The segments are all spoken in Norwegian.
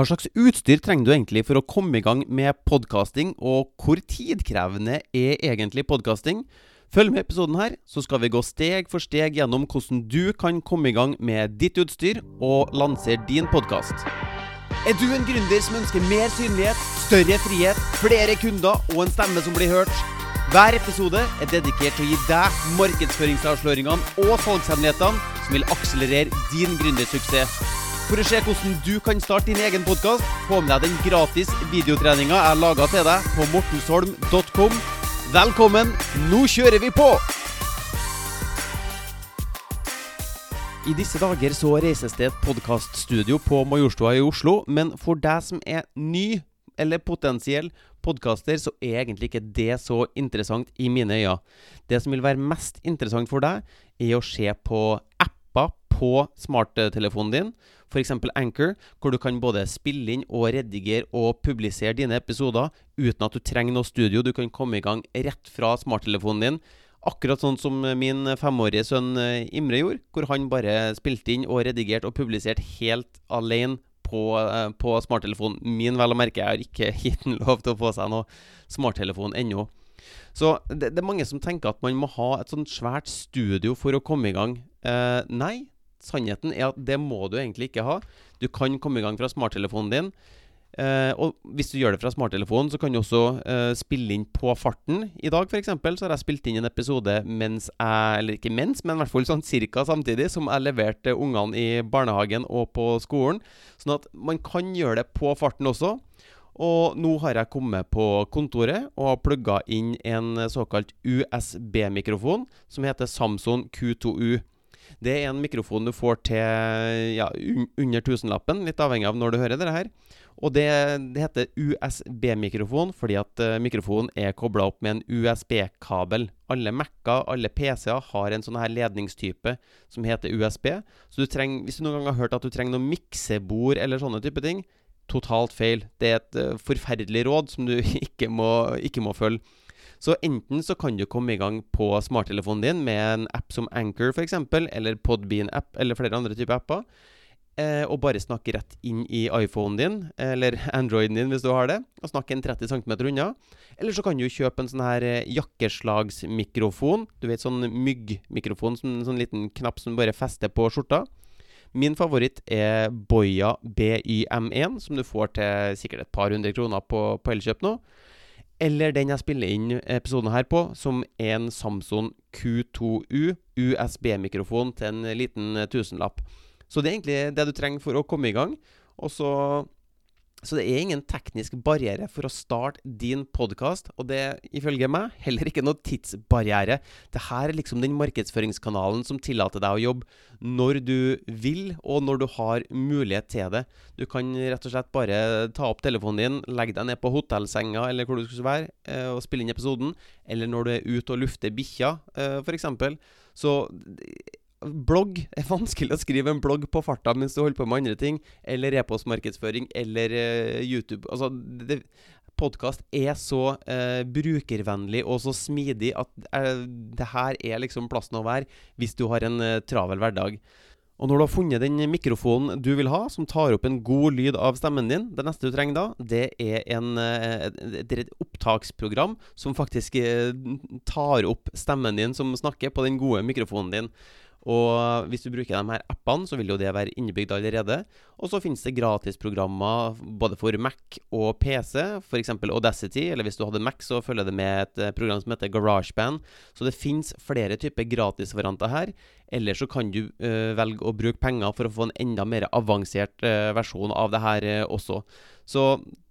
Hva slags utstyr trenger du egentlig for å komme i gang med podkasting, og hvor tidkrevende er egentlig podkasting? Følg med i episoden her, så skal vi gå steg for steg gjennom hvordan du kan komme i gang med ditt utstyr og lansere din podkast. Er du en gründer som ønsker mer synlighet, større frihet, flere kunder og en stemme som blir hørt? Hver episode er dedikert til å gi deg markedsføringsavsløringene og salgshemmelighetene som vil akselerere din gründersuksess. For å se hvordan du kan starte din egen podkast, få med deg den gratis videotreninga jeg laga til deg på mortensholm.com. Velkommen, nå kjører vi på! I disse dager så reises det et podkaststudio på Majorstua i Oslo, men for deg som er ny eller potensiell podkaster, så er egentlig ikke det så interessant i mine øyne. Det som vil være mest interessant for deg, er å se på på smarttelefonen din f.eks. Anchor, hvor du kan både spille inn og redigere og publisere dine episoder uten at du trenger noe studio. Du kan komme i gang rett fra smarttelefonen din. Akkurat sånn som min femårige sønn eh, Imre gjorde, hvor han bare spilte inn og redigerte og publiserte helt alene på, eh, på smarttelefonen min, vel å merke. Jeg har ikke gitt ham lov til å få seg noe smarttelefon ennå. Så det, det, er mange som tenker at man må ha et sånt svært studio for å komme i gang. Eh, nei, sannheten er at det må du egentlig ikke ha. Du kan komme i gang fra smarttelefonen din. Eh, og hvis du gjør det fra smarttelefonen, så kan du også eh, spille inn på farten. I dag f.eks. så har jeg spilt inn en episode mens jeg Eller ikke mens, men i hvert fall sånn cirka samtidig som jeg leverte ungene i barnehagen og på skolen. Sånn at man kan gjøre det på farten også. Og nå har jeg kommet på kontoret og har plugga inn en såkalt USB-mikrofon som heter Samson Q2U. Det er en mikrofon du får til ja, under tusenlappen, litt avhengig av når du hører det her. Og det, det heter USB-mikrofon fordi at uh, mikrofonen er kobla opp med en USB-kabel. Alle Mac-er, alle PC-er har en sånn her ledningstype som heter USB. Så du trenger, hvis du noen gang har hørt at du trenger noe miksebord eller sånne type ting, totalt feil. Det er et uh, forferdelig råd som du ikke må, ikke må følge. Så enten så kan du komme i gang på smarttelefonen din med en app som Anchor f.eks., eller Podbean-app, eller flere andre typer apper. Eh, og bare snakke rett inn i iPhonen din, eller Androiden din hvis du har det, og snakke en 30 cm unna. Eller så kan du kjøpe en sånn her eh, jakkeslagsmikrofon. Du vet sånn myggmikrofon, sånn, sånn liten knapp som bare fester på skjorta. Min favoritt er Boya BYM1, som du får til sikkert et par hundre kroner på, på Elkjøp nå eller den jeg spiller inn episoden her på, som er en Samson Q2U USB-mikrofon til en liten tusenlapp. Så det er egentlig det du trenger for å komme i gang. Og så så det er ingen teknisk barriere for å starte din podkast, og det er ifølge meg heller ikke noe tidsbarriere. Det her er liksom den markedsføringskanalen som tillater deg å jobbe når du vil, og når du har mulighet til det. Du kan rett og slett bare ta opp telefonen din, legge deg ned på hotellsenga eller hvor du skulle være, eh, og spille inn episoden. Eller når du er ute og lufter bikkja, eh, f.eks. Så blogg er vanskelig å skrive en blogg på farta mens du holder på med andre ting, eller e-postmarkedsføring, eller uh, YouTube. Altså, Podkast er så uh, brukervennlig og så smidig at uh, det her er liksom plassen å være hvis du har en travel hverdag. Og når du har funnet den mikrofonen du vil ha, som tar opp en god lyd av stemmen din, det neste du trenger da, det er en, et, et opptaksprogram som faktisk tar opp stemmen din som snakker, på den gode mikrofonen din. Og hvis du bruker de her appene, så vil jo det være innebygd allerede. Og så finnes det gratisprogrammer både for Mac og PC, f.eks. Audacity. Eller hvis du hadde Mac, så følger det med et eh, program som heter GarageBand. Så det finnes flere typer gratisvarianter her. Eller så kan du uh, velge å bruke penger for å få en enda mer avansert uh, versjon av det her uh, også. Så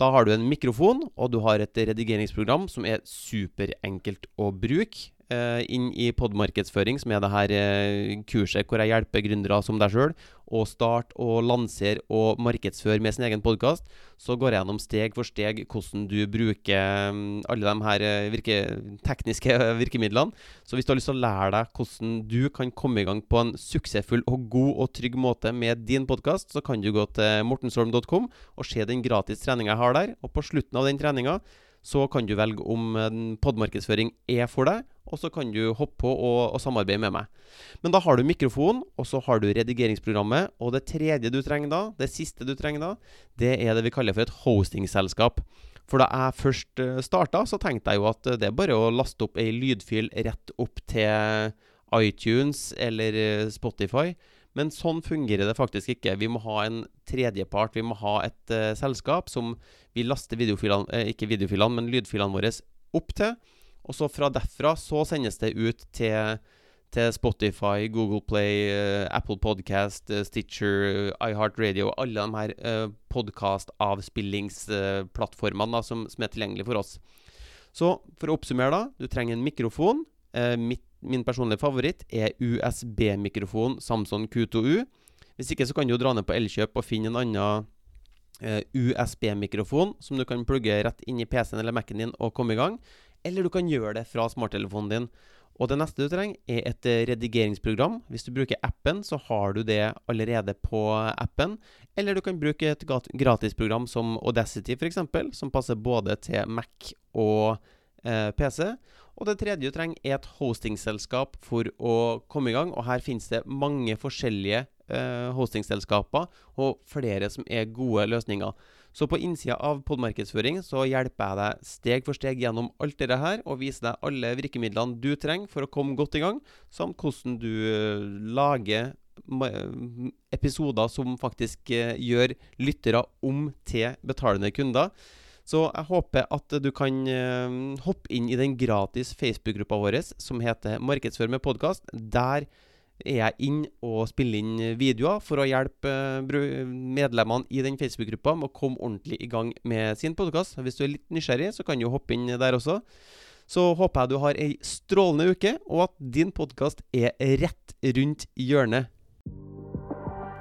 da har du en mikrofon, og du har et redigeringsprogram som er superenkelt å bruke. Eh, inn i podmarkedsføring, som er det her eh, kurset hvor jeg hjelper gründere som deg sjøl å starte og lansere og markedsføre med sin egen podkast, så går jeg gjennom steg for steg hvordan du bruker mm, alle de her eh, virke, tekniske virkemidlene. Så hvis du har lyst til å lære deg hvordan du kan komme i gang på en suksessfull og god og trygg måte med din podkast, så kan du gå til mortensholm.com og se den gratis treninga jeg har der. Og på slutten av den treninga så kan du velge om podmarkedsføring er for deg, og så kan du hoppe på og, og, samarbeide med meg. Men da har du mikrofon, og så har du redigeringsprogrammet. Og det tredje du trenger da, det siste du trenger da, det er det vi kaller for et hostingselskap. For da jeg først eh, starta, så tenkte jeg jo at det er bare å laste opp ei lydfil rett opp til iTunes eller eh, Spotify. Men sånn fungerer det faktisk ikke. Vi må ha en tredjepart. Vi må ha et uh, selskap som vi laster videofilene, eh, ikke videofilene, men lydfilene våre opp til. Og så fra derfra så sendes det ut til, til Spotify, Google Play, uh, Apple Podcast, uh, Stitcher, iHeartRadio Alle de her uh, podkastavspillingsplattformene som, som, er tilgjengelige for oss. Så for å oppsummere, da. Du trenger en mikrofon. mitt min personlige favoritt er USB-mikrofon Samsung Q2U. Hvis ikke så kan du dra ned på Elkjøp og finne en annen eh, USB-mikrofon som du kan plugge rett inn i PC-en eller Mac-en din og komme i gang. Eller du kan gjøre det fra smarttelefonen din. Og det neste du trenger, er et uh, redigeringsprogram. Hvis du bruker appen, så har du det allerede på appen. Eller du kan bruke et gratisprogram som Audacity f.eks., som passer både til Mac og PC. Og det tredje du trenger, er et hostingselskap for å komme i gang. Og her finnes det mange forskjellige eh, hostingselskaper og flere som er gode løsninger. Så på innsida av podmarkedsføring så hjelper jeg deg steg for steg gjennom alt dette her, og viser deg alle virkemidlene du trenger for å komme godt i gang, samt hvordan du eh, lager episoder som faktisk eh, gjør lyttere om til betalende kunder. Så jeg håper at du kan uh, hoppe inn i den gratis Facebook-gruppa vår som heter Markedsfør med podkast. Der er jeg inn og spiller inn videoer for å hjelpe uh, medlemmene i den Facebook-gruppa med å komme ordentlig i gang med sin podkast. Hvis du er litt nysgjerrig, så kan du hoppe inn der også. Så håper jeg du har ei strålende uke, og at din podkast er rett rundt hjørnet.